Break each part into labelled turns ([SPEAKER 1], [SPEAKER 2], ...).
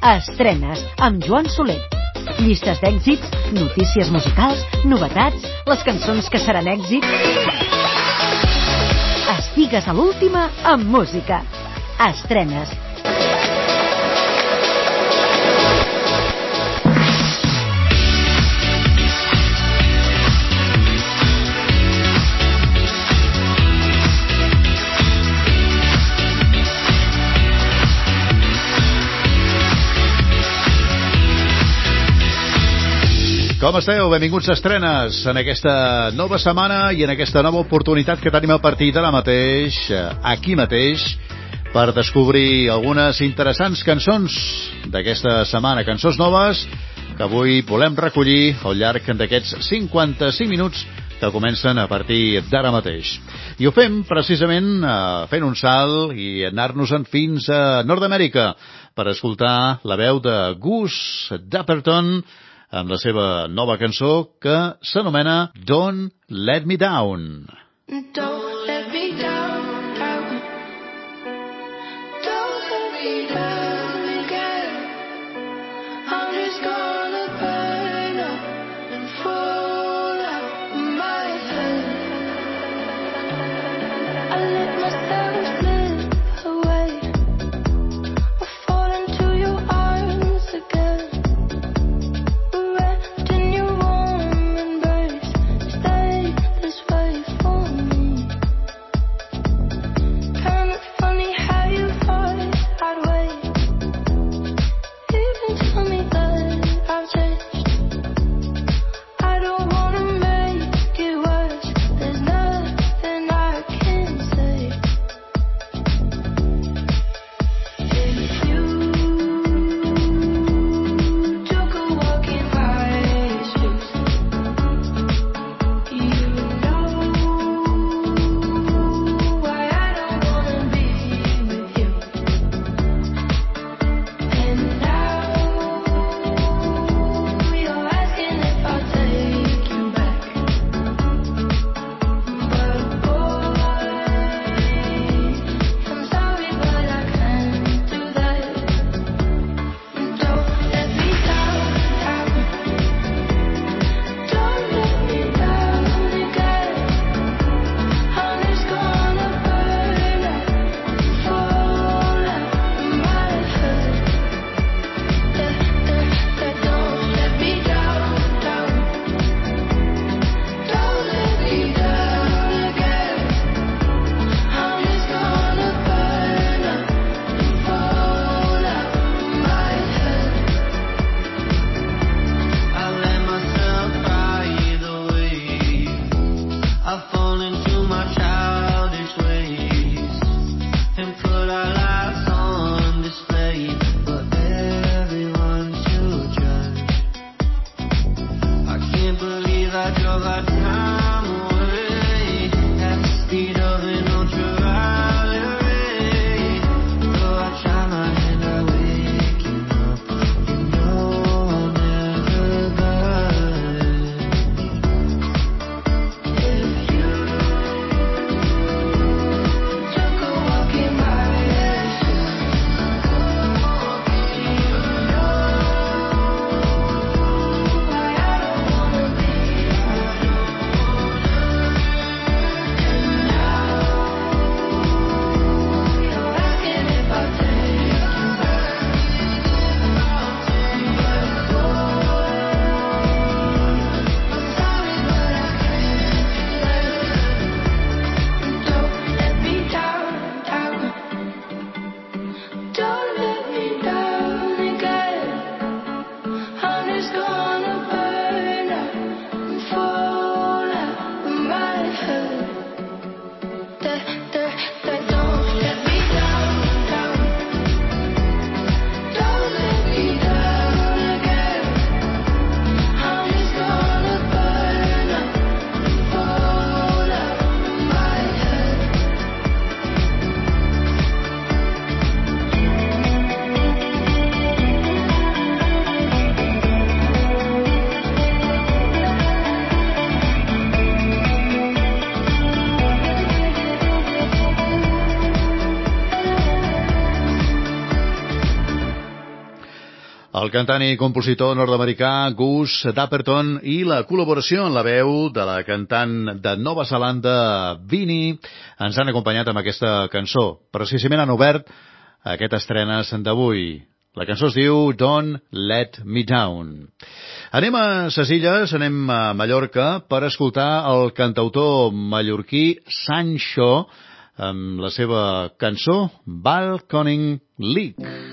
[SPEAKER 1] Estrenes amb Joan Soler. Llistes d'èxits, notícies musicals, novetats, les cançons que seran èxit. Estigues a l'última amb música. Estrenes
[SPEAKER 2] Com esteu? Benvinguts a Estrenes en aquesta nova setmana i en aquesta nova oportunitat que tenim a partir d'ara mateix, eh, aquí mateix, per descobrir algunes interessants cançons d'aquesta setmana, cançons noves que avui volem recollir al llarg d'aquests 55 minuts que comencen a partir d'ara mateix. I ho fem precisament eh, fent un salt i anar-nos-en fins a Nord-Amèrica per escoltar la veu de Gus Dapperton, amb la seva nova cançó que s'anomena Don't Let Me Down. Don't cantant i compositor nord-americà Gus Dapperton i la col·laboració en la veu de la cantant de Nova Zelanda Vini ens han acompanyat amb aquesta cançó. Precisament han obert aquest estrenes d'avui. La cançó es diu Don't Let Me Down. Anem a ses illes, anem a Mallorca per escoltar el cantautor mallorquí Sancho amb la seva cançó Balconing League.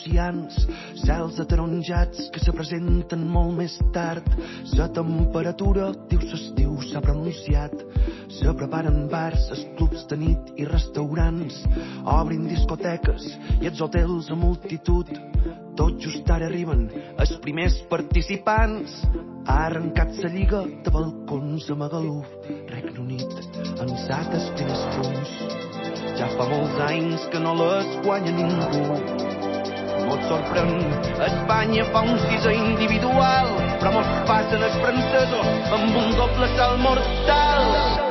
[SPEAKER 3] Cians, cels ataronjats que se presenten molt més tard. La temperatura, diu s'estiu, s'ha pronunciat. Se preparen bars, els clubs de nit i restaurants. Obrin discoteques i els hotels a multitud. Tot just ara arriben els primers participants. Ha arrencat la lliga de balcons a Magaluf, Regne Unit, ensat els primers punts. Ja fa molts anys que no les guanya ningú. Sorprèn, Espanya fa un sisè individual, però mos passen els francesos amb un doble salt mortal.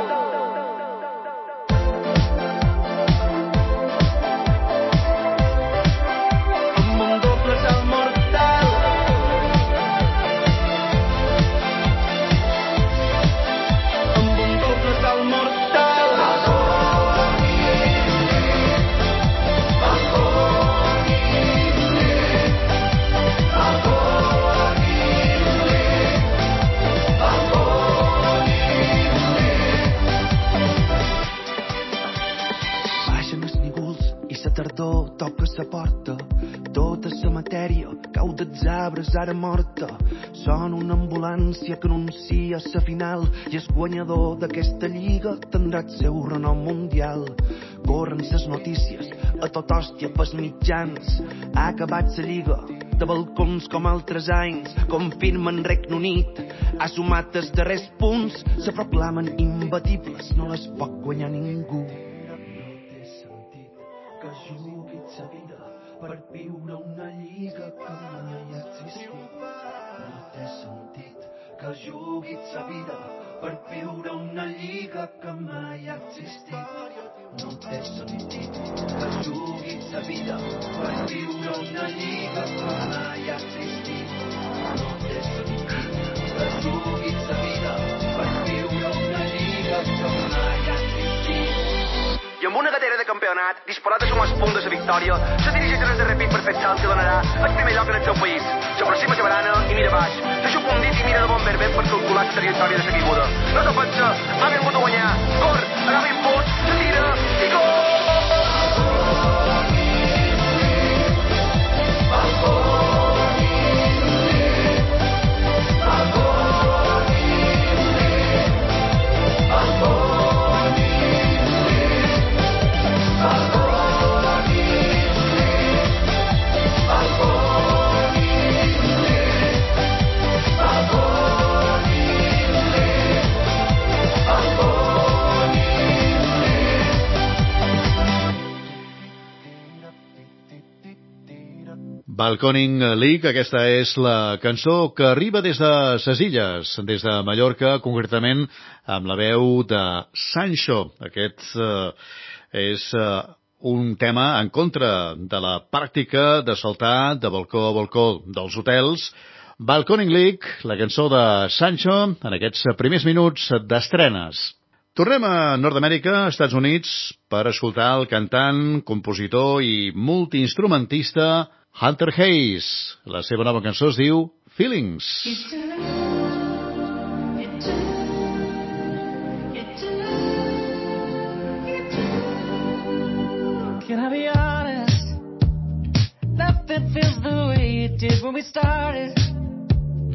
[SPEAKER 3] Arbres ara morta són una ambulància que anuncia sa final i el guanyador d'aquesta lliga tindrà el seu renom mundial. Corren ses notícies a tot hòstia pels mitjans. Ha acabat la lliga de balcons com altres anys, confirmen Regne Unit. Ha sumat els darrers punts, se proclamen imbatibles, no les pot guanyar ningú. Que juguis sa vida per viure una lliga que mai ha existit. No té sentit que juguis sa vida per viure una lliga que mai ha existit. No té sentit que juguis sa vida per viure una lliga que mai ha existit. No té sentit que juguis sa vida per viure una lliga que mai i amb una gatera de campionat disparat a sumar els punts de la victòria, se dirigeix a de repit per fer salt que donarà el primer lloc en el seu país. S'aproxima a barana i mira baix. Deixa un dit i mira de bon verment per calcular la trajectòria de la caiguda. No te pensa, ha vingut a guanyar. Cor, agafa impuls, se tira i gol!
[SPEAKER 2] Balconing League, aquesta és la cançó que arriba des de ses illes, des de Mallorca, concretament amb la veu de Sancho. Aquest eh, és eh, un tema en contra de la pràctica de saltar de balcó a balcó dels hotels. Balconing League, la cançó de Sancho, en aquests primers minuts d'estrenes. Tornem a Nord-Amèrica, Estats Units, per escoltar el cantant, compositor i multiinstrumentista Hunter Hayes. La seva nova cançó es diu Feelings.
[SPEAKER 4] Can I be honest? Nothing feels the way it did when we started.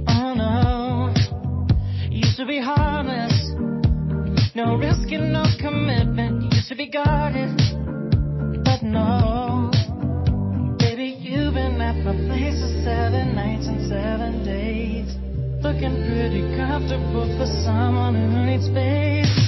[SPEAKER 4] Oh no. Used to be harmless. No risk and no commitment. Used to be guarded. But no. Been at my place for seven nights and seven days. Looking pretty comfortable for someone who needs space.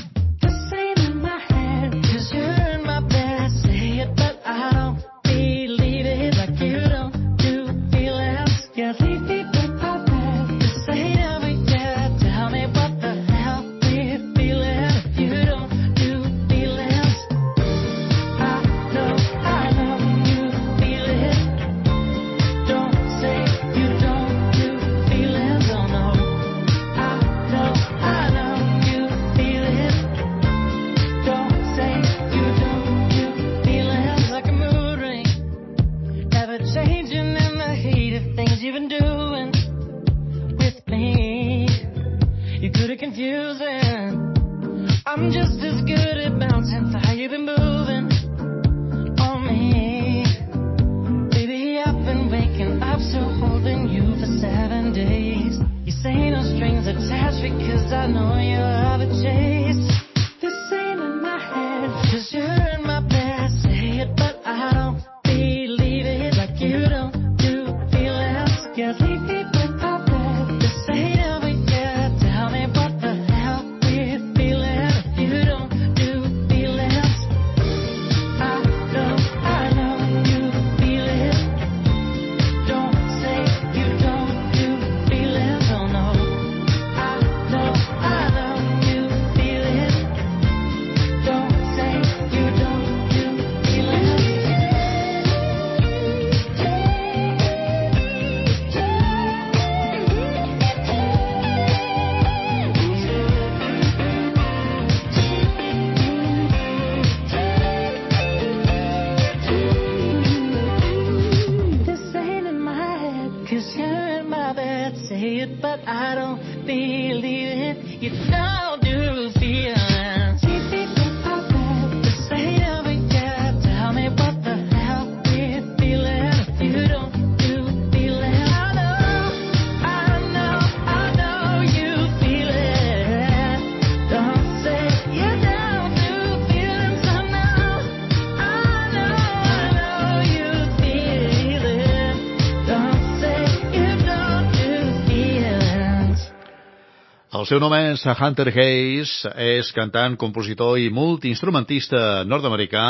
[SPEAKER 2] Seu nom és Hunter Hayes, és cantant, compositor i multiinstrumentista nord-americà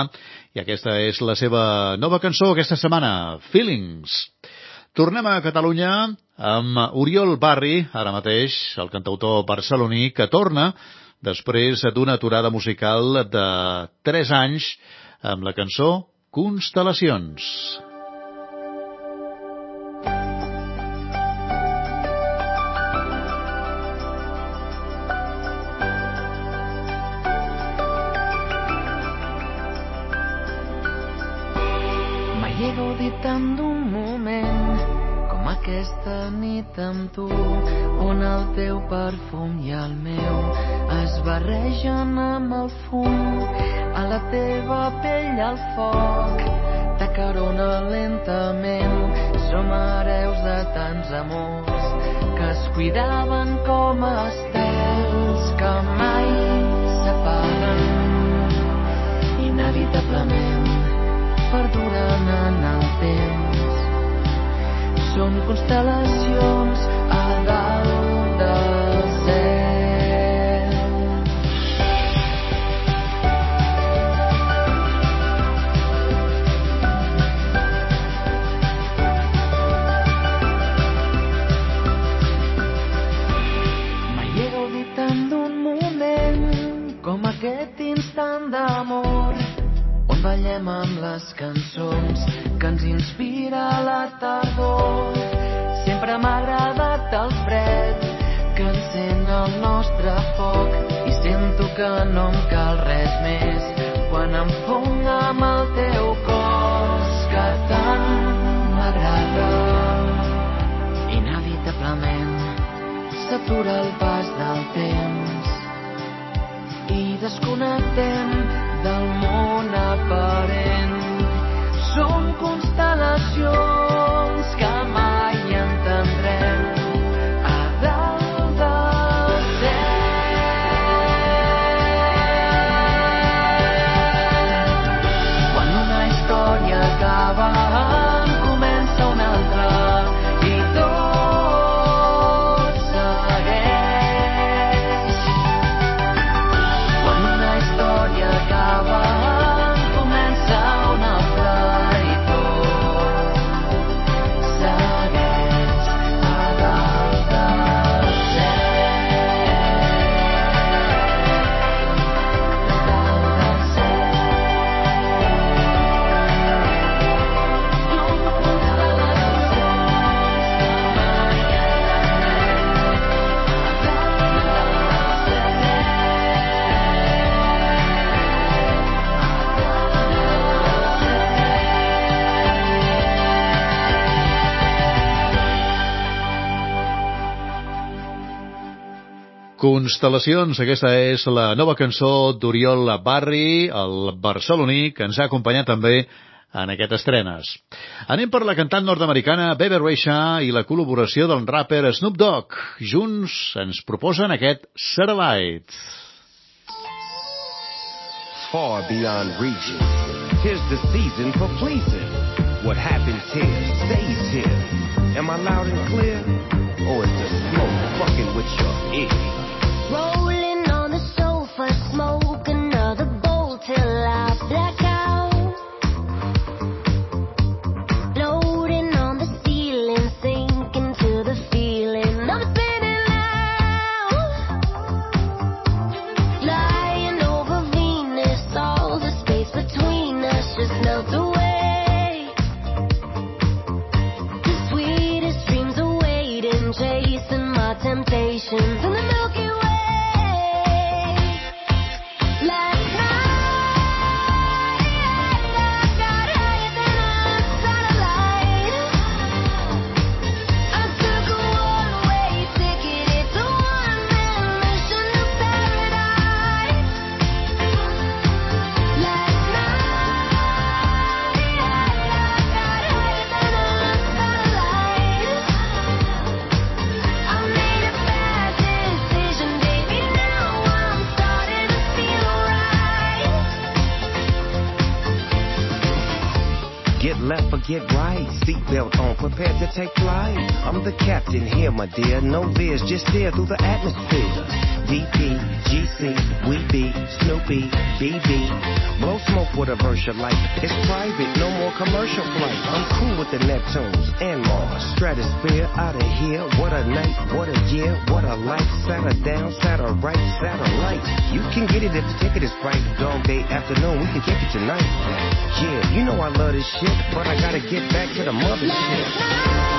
[SPEAKER 2] i aquesta és la seva nova cançó aquesta setmana, Feelings. Tornem a Catalunya amb Oriol Barri, ara mateix, el cantautor barceloní, que torna després d'una aturada musical de 3 anys amb la cançó Constel·lacions.
[SPEAKER 5] M'he gaudit tant d'un moment com aquesta nit amb tu, on el teu perfum i el meu es barregen amb el fum, a la teva pell el foc t'acarona lentament. Som hereus de tants amors que es cuidaven com estels que mai s'apaguen inevitablement perduren en el temps. Som constel·lacions a dalt del cel. Aquest instant d'amor ballem amb les cançons que ens inspira la tardor. Sempre m'ha agradat el fred que encén el nostre foc i sento que no em cal res més quan em fong amb el teu cos que tant m'agrada. Inevitablement s'atura el pas del temps i desconnectem del món aparent. Som constel·lacions Constel·lacions,
[SPEAKER 2] aquesta és la nova cançó d'Oriol Barri, el barceloní, que ens ha acompanyat també en aquest estrenes. Anem per la cantant nord-americana Bebe Rexha i la col·laboració del rapper Snoop Dogg. Junts ens proposen aquest Satellite.
[SPEAKER 3] far beyond reaching. Tis the season for pleasing. What happens here stays here. Am I loud and clear? Or is the smoke fucking with your ear?
[SPEAKER 6] roll Get right. Seatbelt on, prepared to take flight. I'm the captain here, my dear. No veers, just steer through the atmosphere. DP, GC, we be Snoopy, BB. Blow smoke with a verse light. It's private, no more commercial flight. I'm cool with the Neptunes and Mars. Stratosphere out of here. What a night, what a year, what a life. Saturday down, Saturday right, satellite. You can get it if the ticket is right. Dog day afternoon, we can kick it tonight. Yeah, you know I love this shit, but I gotta get back to the mothership. We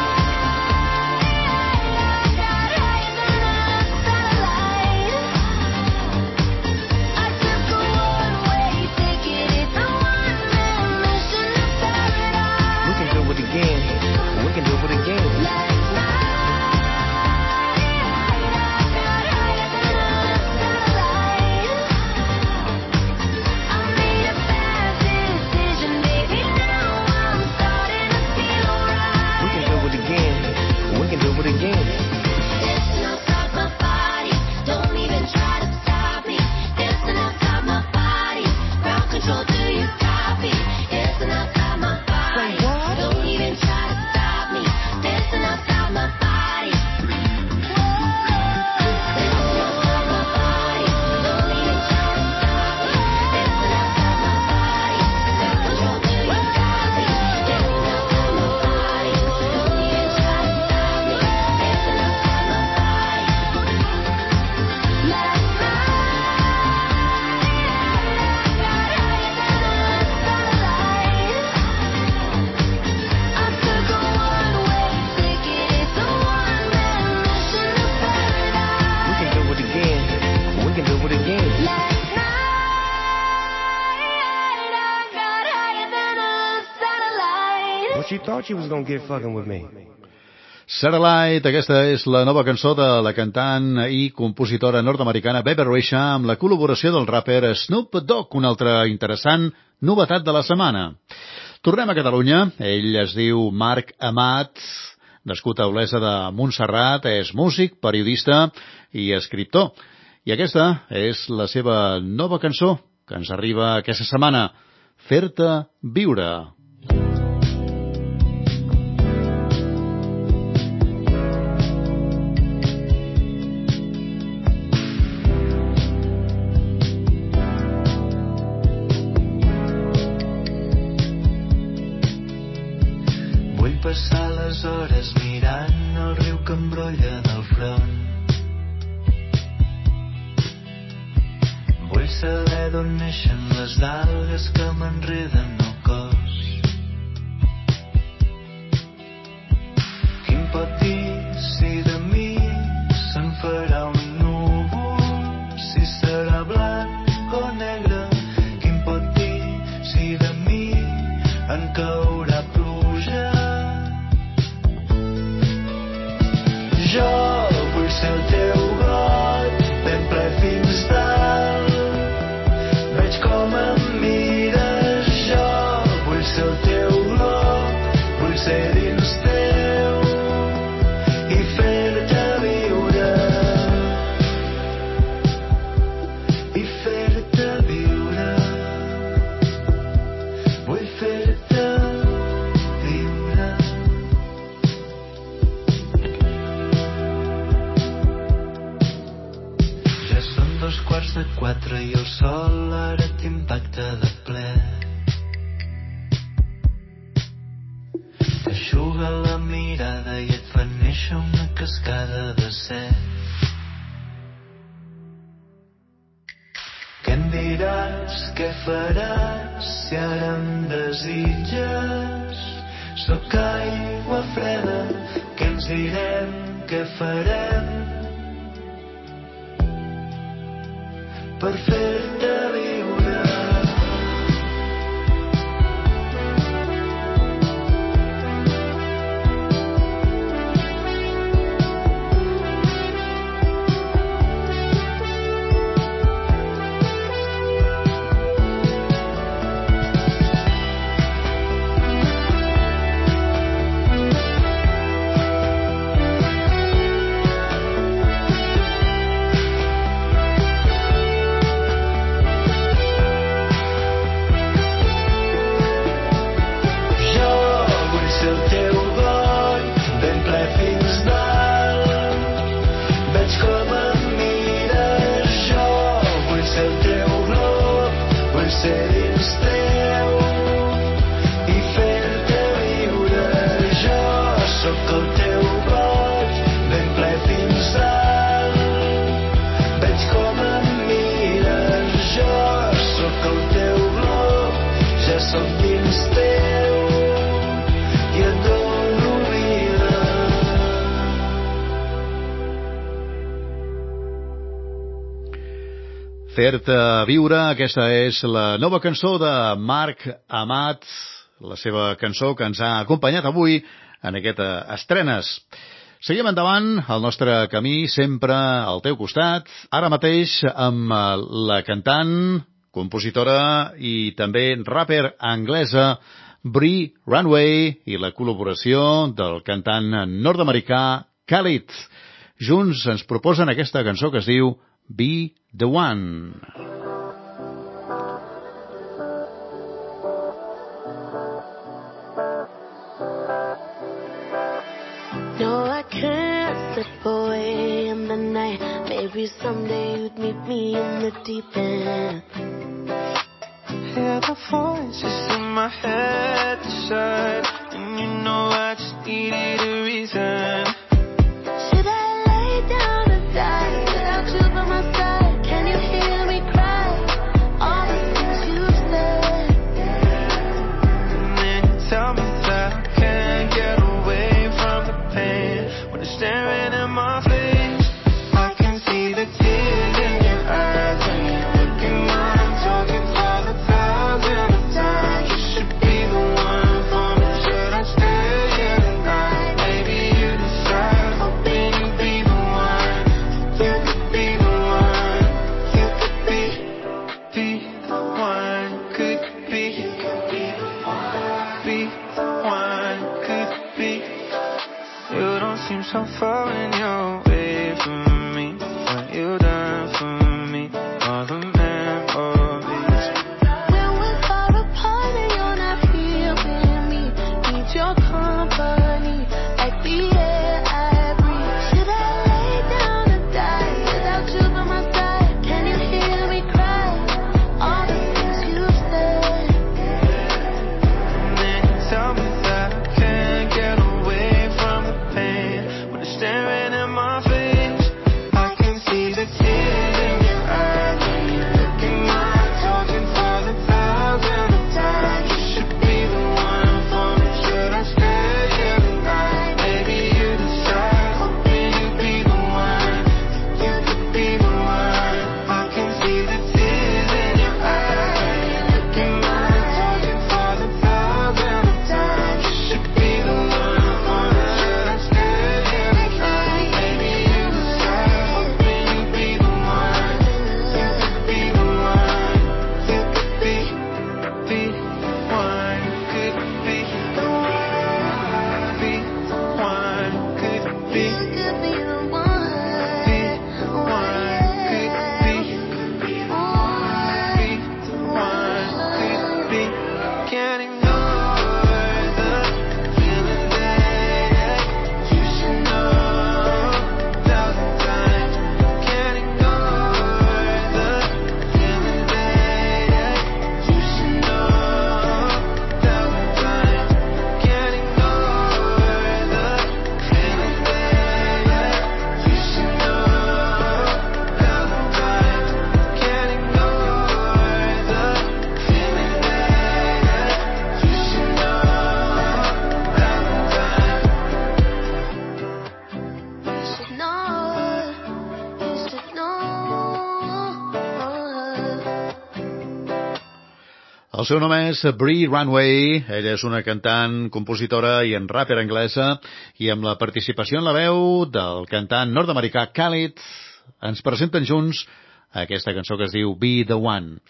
[SPEAKER 3] You
[SPEAKER 6] thought you was gonna get fucking with me?
[SPEAKER 7] Satellite, aquesta és la nova cançó de la cantant i compositora nord-americana Bebe Rexha amb la col·laboració del rapper Snoop Dogg, una altra interessant novetat de la setmana. Tornem a Catalunya. Ell es diu Marc Amat, nascut a Olesa de Montserrat, és músic, periodista i escriptor. I aquesta és la seva nova cançó que ens arriba aquesta setmana, Fer-te viure.
[SPEAKER 8] Quatre i el sol ara t'impacta de ple. T'aixuga la mirada i et fa néixer una cascada de set. Què em diràs, què faràs si ara em desitges? Sóc aigua per Fer-te viure,
[SPEAKER 2] aquesta és la nova cançó de Marc Amat, la seva cançó que ens ha acompanyat avui en aquesta estrenes. Seguim endavant, el nostre camí sempre al teu costat, ara mateix amb eh, la cantant, compositora i també rapper anglesa Brie Runway i la col·laboració del cantant nord-americà Khalid. Junts ens proposen aquesta cançó que es diu Be the One.
[SPEAKER 9] No, I can't slip away in the night. Maybe someday you'd meet me in the deep end.
[SPEAKER 10] Hear the voices in my head decide, and you know I just needed a reason.
[SPEAKER 2] Seu nom és Brie Runway, ella és una cantant, compositora i en rapper anglesa, i amb la participació en la veu del cantant nord-americà Khalid, ens presenten junts aquesta cançó que es diu Be The One.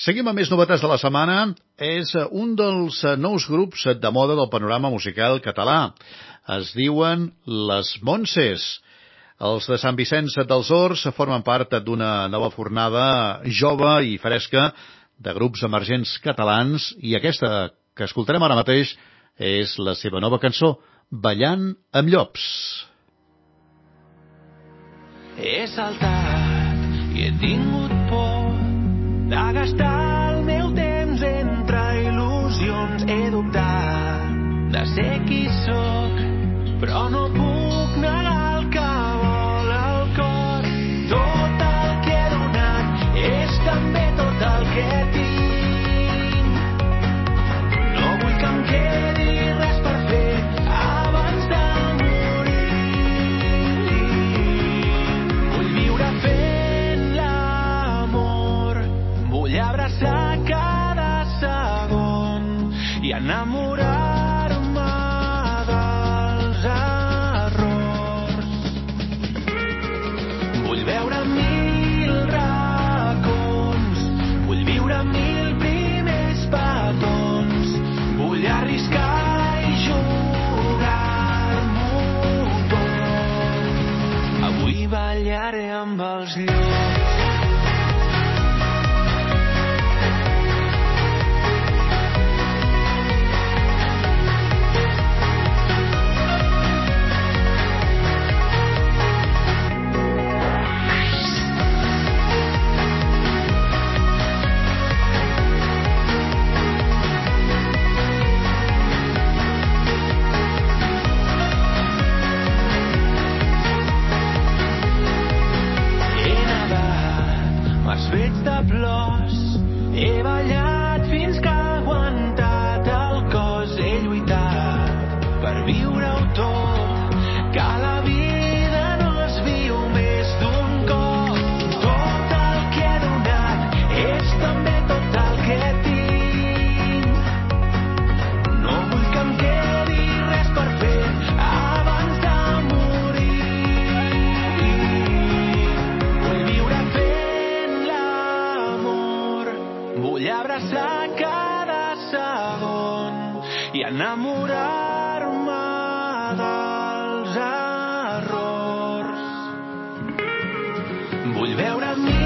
[SPEAKER 2] Seguim amb més novetats de la setmana. És un dels nous grups de moda del panorama musical català. Es diuen Les Montses. Els de Sant Vicenç dels Horts formen part d'una nova fornada jove i fresca de grups emergents catalans i aquesta que escoltarem ara mateix és la seva nova cançó Ballant amb llops.
[SPEAKER 10] He saltat i he tingut por de gastar el meu temps
[SPEAKER 7] entre il·lusions. He dubtat de ser qui sóc, però no puc enamorado. Vull veure mi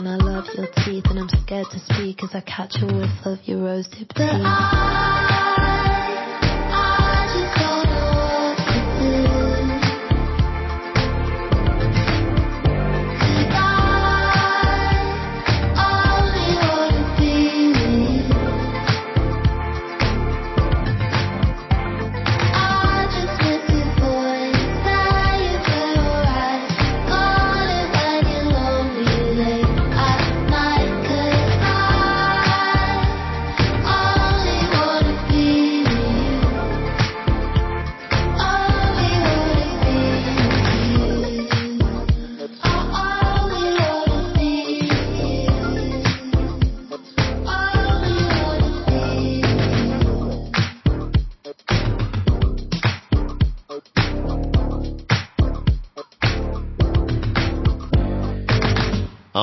[SPEAKER 11] and I love your teeth and I'm scared to
[SPEAKER 9] speak as I catch a whiff of your rose-tipped tea.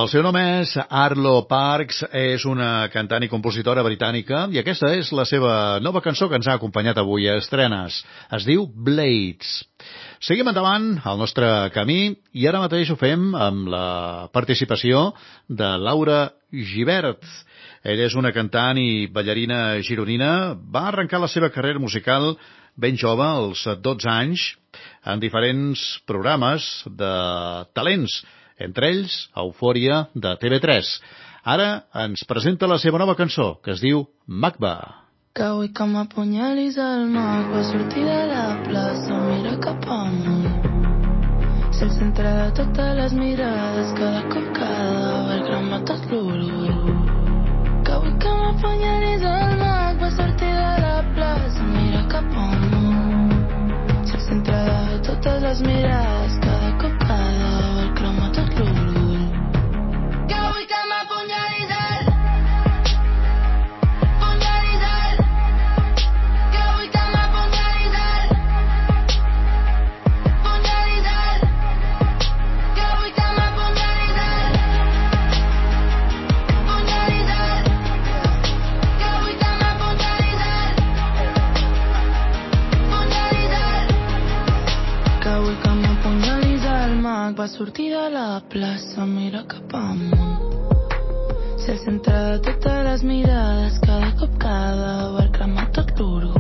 [SPEAKER 2] El seu nom és Arlo Parks, és una cantant i compositora britànica i aquesta és la seva nova cançó que ens ha acompanyat avui a estrenes. Es diu Blades. Seguim endavant al nostre camí i ara mateix ho fem amb la participació de Laura Givert. Ella és una cantant i ballarina gironina. Va arrencar la seva carrera musical ben jove, als 12 anys, en diferents programes de talents, entre ells Eufòria de TV3. Ara ens presenta la seva nova cançó, que es diu Magba.
[SPEAKER 12] Que avui que m'apunyalis el mag va sortir de la plaça, mira cap amunt. Ser el centre de totes les mirades, cada cop cada bar crema tot l'orgull. Que avui que m'apunyalis el mag va sortir de la plaça, mira cap amunt. Ser el centre de totes les mirades, cada cop cada mag va sortir de la plaça, mira cap amunt. Ser de totes les mirades, cada cop cada bar crema tot.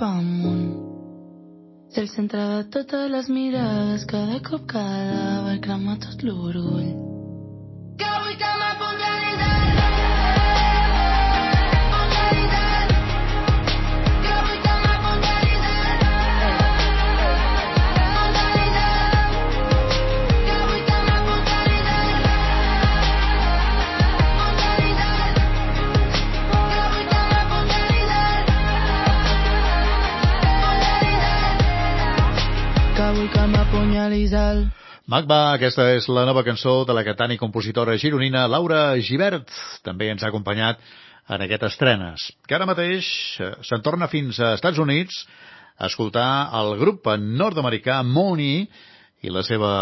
[SPEAKER 12] Mira cap amunt. Ser el centre de totes les mirades, cada cop cada bar crema tot l'orgull. Que avui que m'apunyalis el
[SPEAKER 2] Magba, aquesta és la nova cançó de la cantant i compositora gironina Laura Givert. També ens ha acompanyat en aquestes estrenes, que ara mateix eh, se'n torna fins a Estats Units a escoltar el grup nord-americà Money i la seva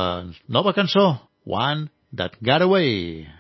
[SPEAKER 2] nova cançó, One That Got Away.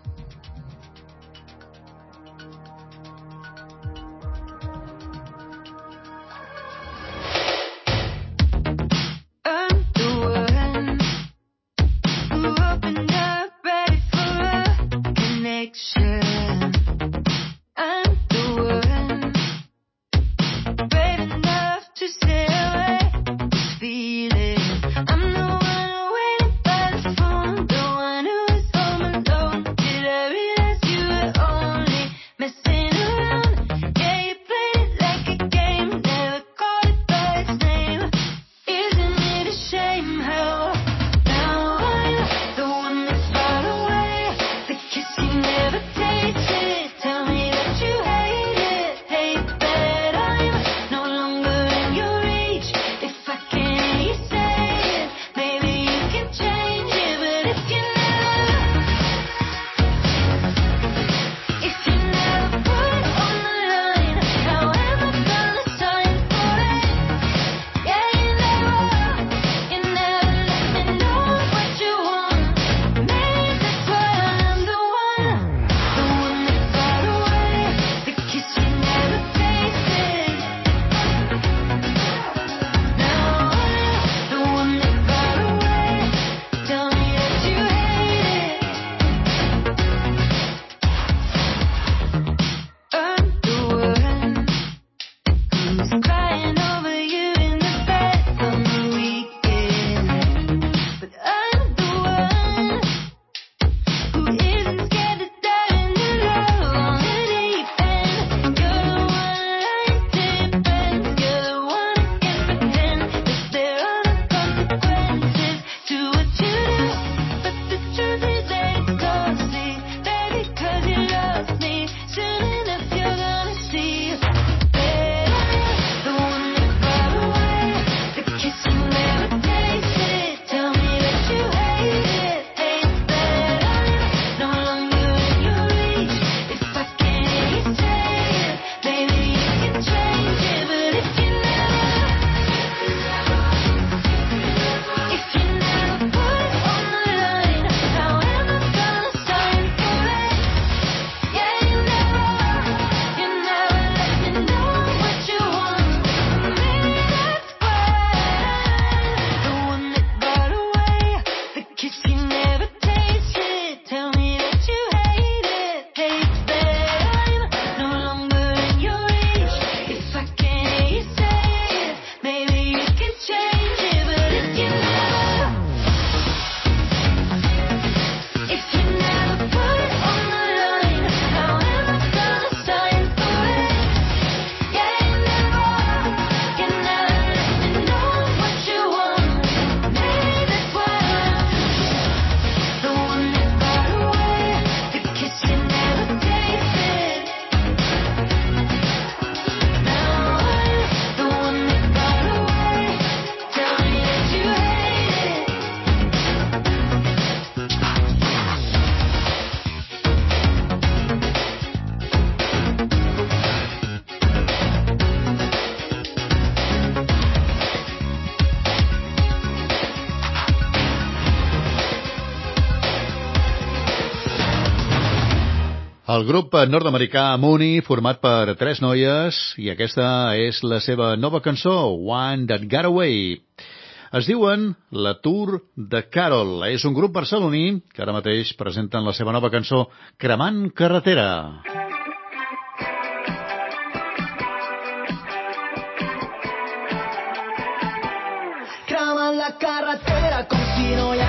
[SPEAKER 2] El grup nord-americà Mooney, format per tres noies, i aquesta és la seva nova cançó, One That Got Away. Es diuen La Tour de Carol. És un grup barceloní que ara mateix presenten la seva nova cançó, Cremant Carretera.
[SPEAKER 4] Cremant la carretera com si no hi ha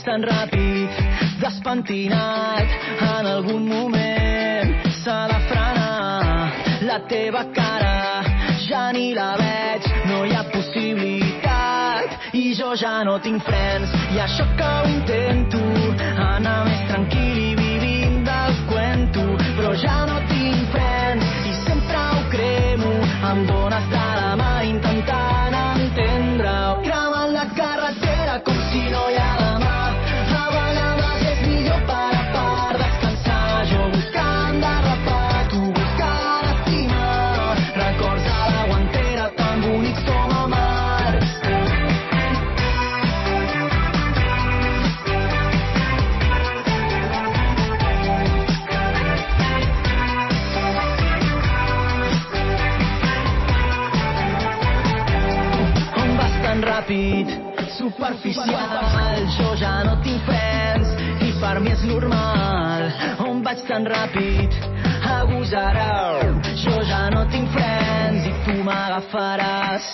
[SPEAKER 4] Vaig tan ràpid, despentinat, en algun moment s'ha de frenar. La teva cara ja ni la veig, no hi ha possibilitat. I jo ja no tinc frens, i això que ho intento, anar més tranquil i vivint del cuento. Però ja no tinc frens, i sempre ho cremo, amb bones de la mà intentant entendre-ho. Cremant la carretera com si no hi ha ràpid, superficial, jo ja no tinc frens i per mi és normal. On vaig tan ràpid, agosarà, jo ja no tinc frens i tu m'agafaràs.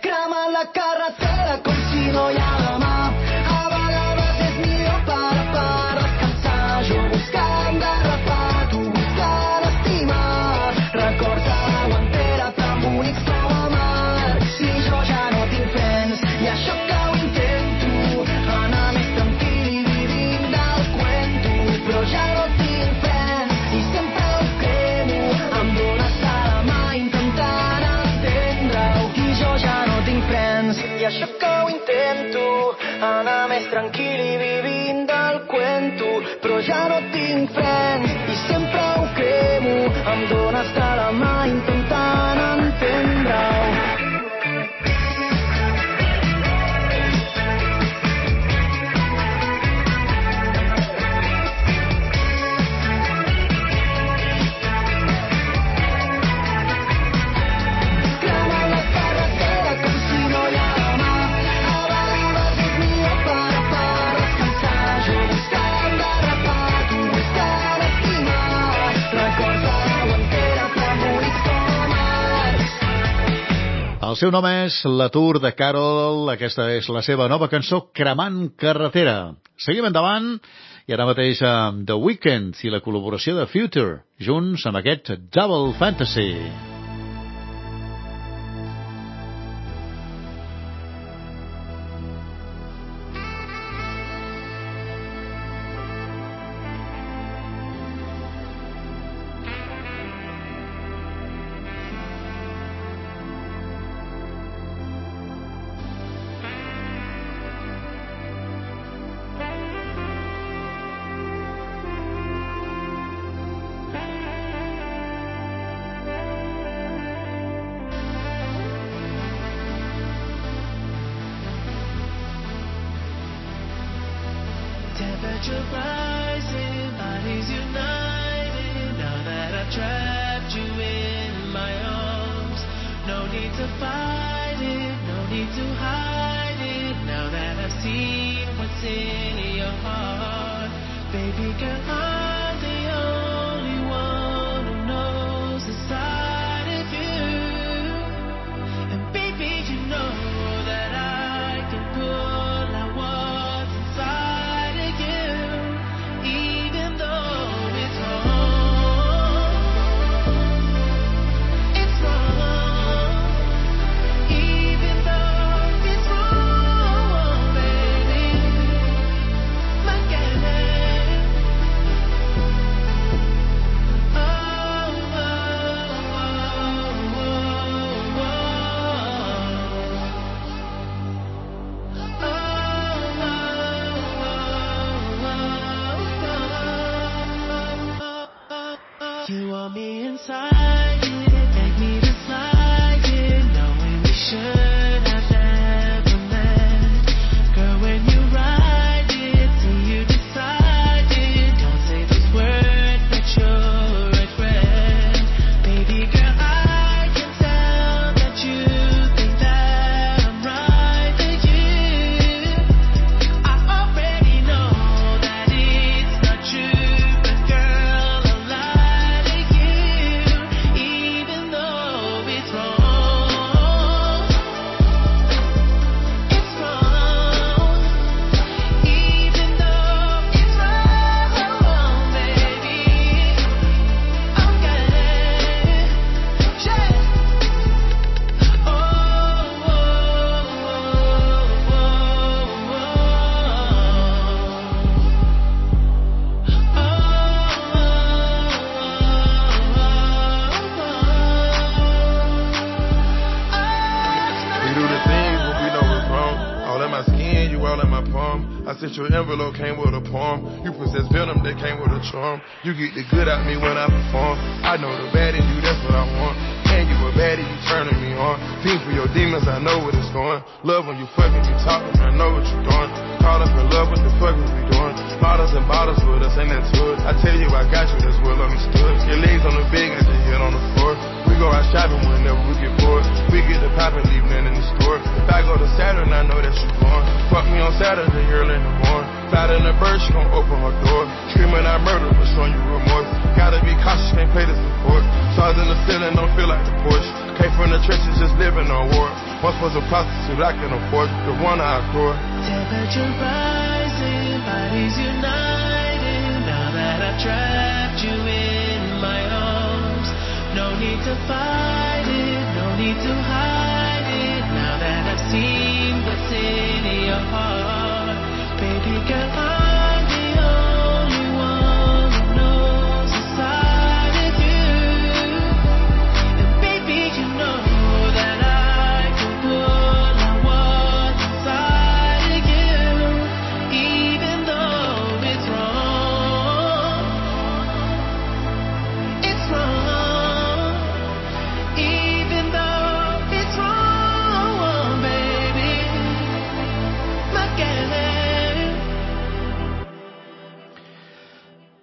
[SPEAKER 4] Cremant la carretera com si no hi ha demà. Més tranquil i vivint del cuento. Però ja no tinc frens i sempre
[SPEAKER 2] El seu nom és La Tour de Carol. Aquesta és la seva nova cançó, Cremant Carretera. Seguim endavant i ara mateix amb The Weeknd i la col·laboració de Future, junts amb aquest Double Fantasy.
[SPEAKER 13] Temperature baby girl, I
[SPEAKER 14] sent your envelope, came with a poem. You possess venom that came with a charm. You get the good out me when I perform. I know the bad in you, that's what I want. And you a baddie, you turning me on. Fiend for your demons, I know what it's going. Love when you fucking me talking, I know what you're doing. Caught up in love, what the fuck was we doing? Bottles and bottles with us, ain't that it? I tell you, I got you, that's well understood. Your legs on the bed, got your head on the floor. We go out shopping whenever we get bored. We get the pop and leave nothing in the store. If I go to Saturn, I know that you born. Fuck me on Saturday, early in the morning. Flat in the bird, she gon' open her door. Screaming I murder, but showing you remorse. Gotta be cautious, can't play the support. Stars in the ceiling, don't feel like the Porsche. Came from the trenches, just living on war. Once was a prostitute, I can afford the one I adore.
[SPEAKER 15] Temperature rising, bodies united. Now that I've trapped you in need to fight it, no need to hide it. Now that I've seen what's in your heart, baby girl, I'm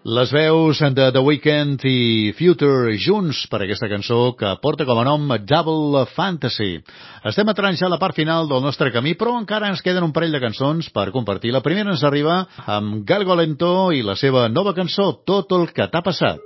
[SPEAKER 2] Les veus de The Weeknd i Future junts per aquesta cançó que porta com a nom Double Fantasy. Estem entrant ja a la part final del nostre camí, però encara ens queden un parell de cançons per compartir. La primera ens arriba amb Galgo Lento i la seva nova cançó, Tot el que t'ha passat.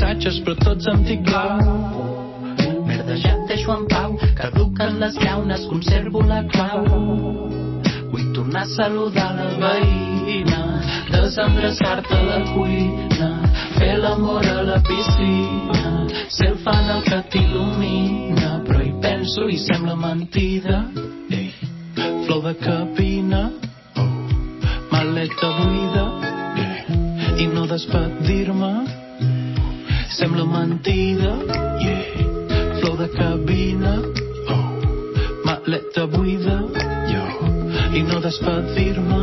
[SPEAKER 13] Missatges, però tots amb tic blau. Merda, ja et deixo en pau, caduquen les llaunes, conservo la clau. Vull tornar a saludar la veïna, desendreçar-te a la cuina, fer l'amor a la piscina, ser el fan el que t'il·lumina, però hi penso i sembla mentida. Ei, flor de cabina, oh, maleta buida, i no despedir-me, sembla mentida, yeah, flor de cabina, oh, maleta buida, yo, i no despedir-me,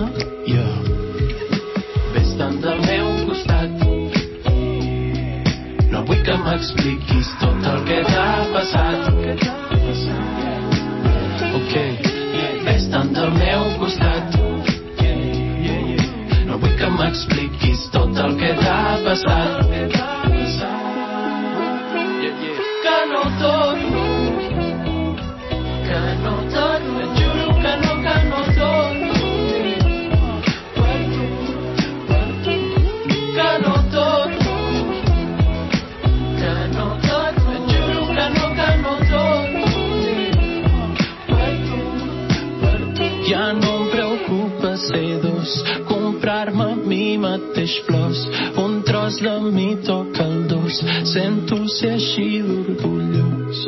[SPEAKER 13] jo. Vés-te'n del meu costat, no vull que m'expliquis tot el que t'ha passat. Ok, vés-te'n del meu costat, no vull que m'expliquis tot el que t'ha passat. Toca el dos, sento ser així d'orgullós.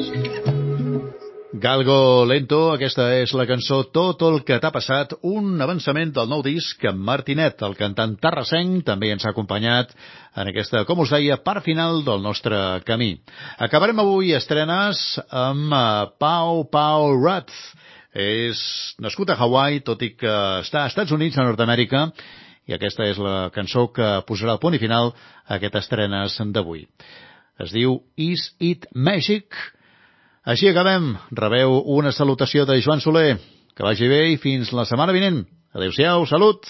[SPEAKER 16] Galgo Lento, aquesta és la cançó Tot el que t'ha passat, un avançament del nou disc amb Martinet, el cantant terrassenc, també ens ha acompanyat en aquesta, com us deia, part final del nostre camí. Acabarem avui estrenes amb eh, Pau Pau Rudd. És nascut a Hawaii, tot i que està als Estats Units, a Nord-Amèrica, i aquesta és la cançó que posarà el punt i final a aquest estrenes d'avui. Es diu Is It Magic? Així acabem. Rebeu una salutació de Joan Soler. Que vagi bé i fins la setmana vinent. Adéu-siau, salut!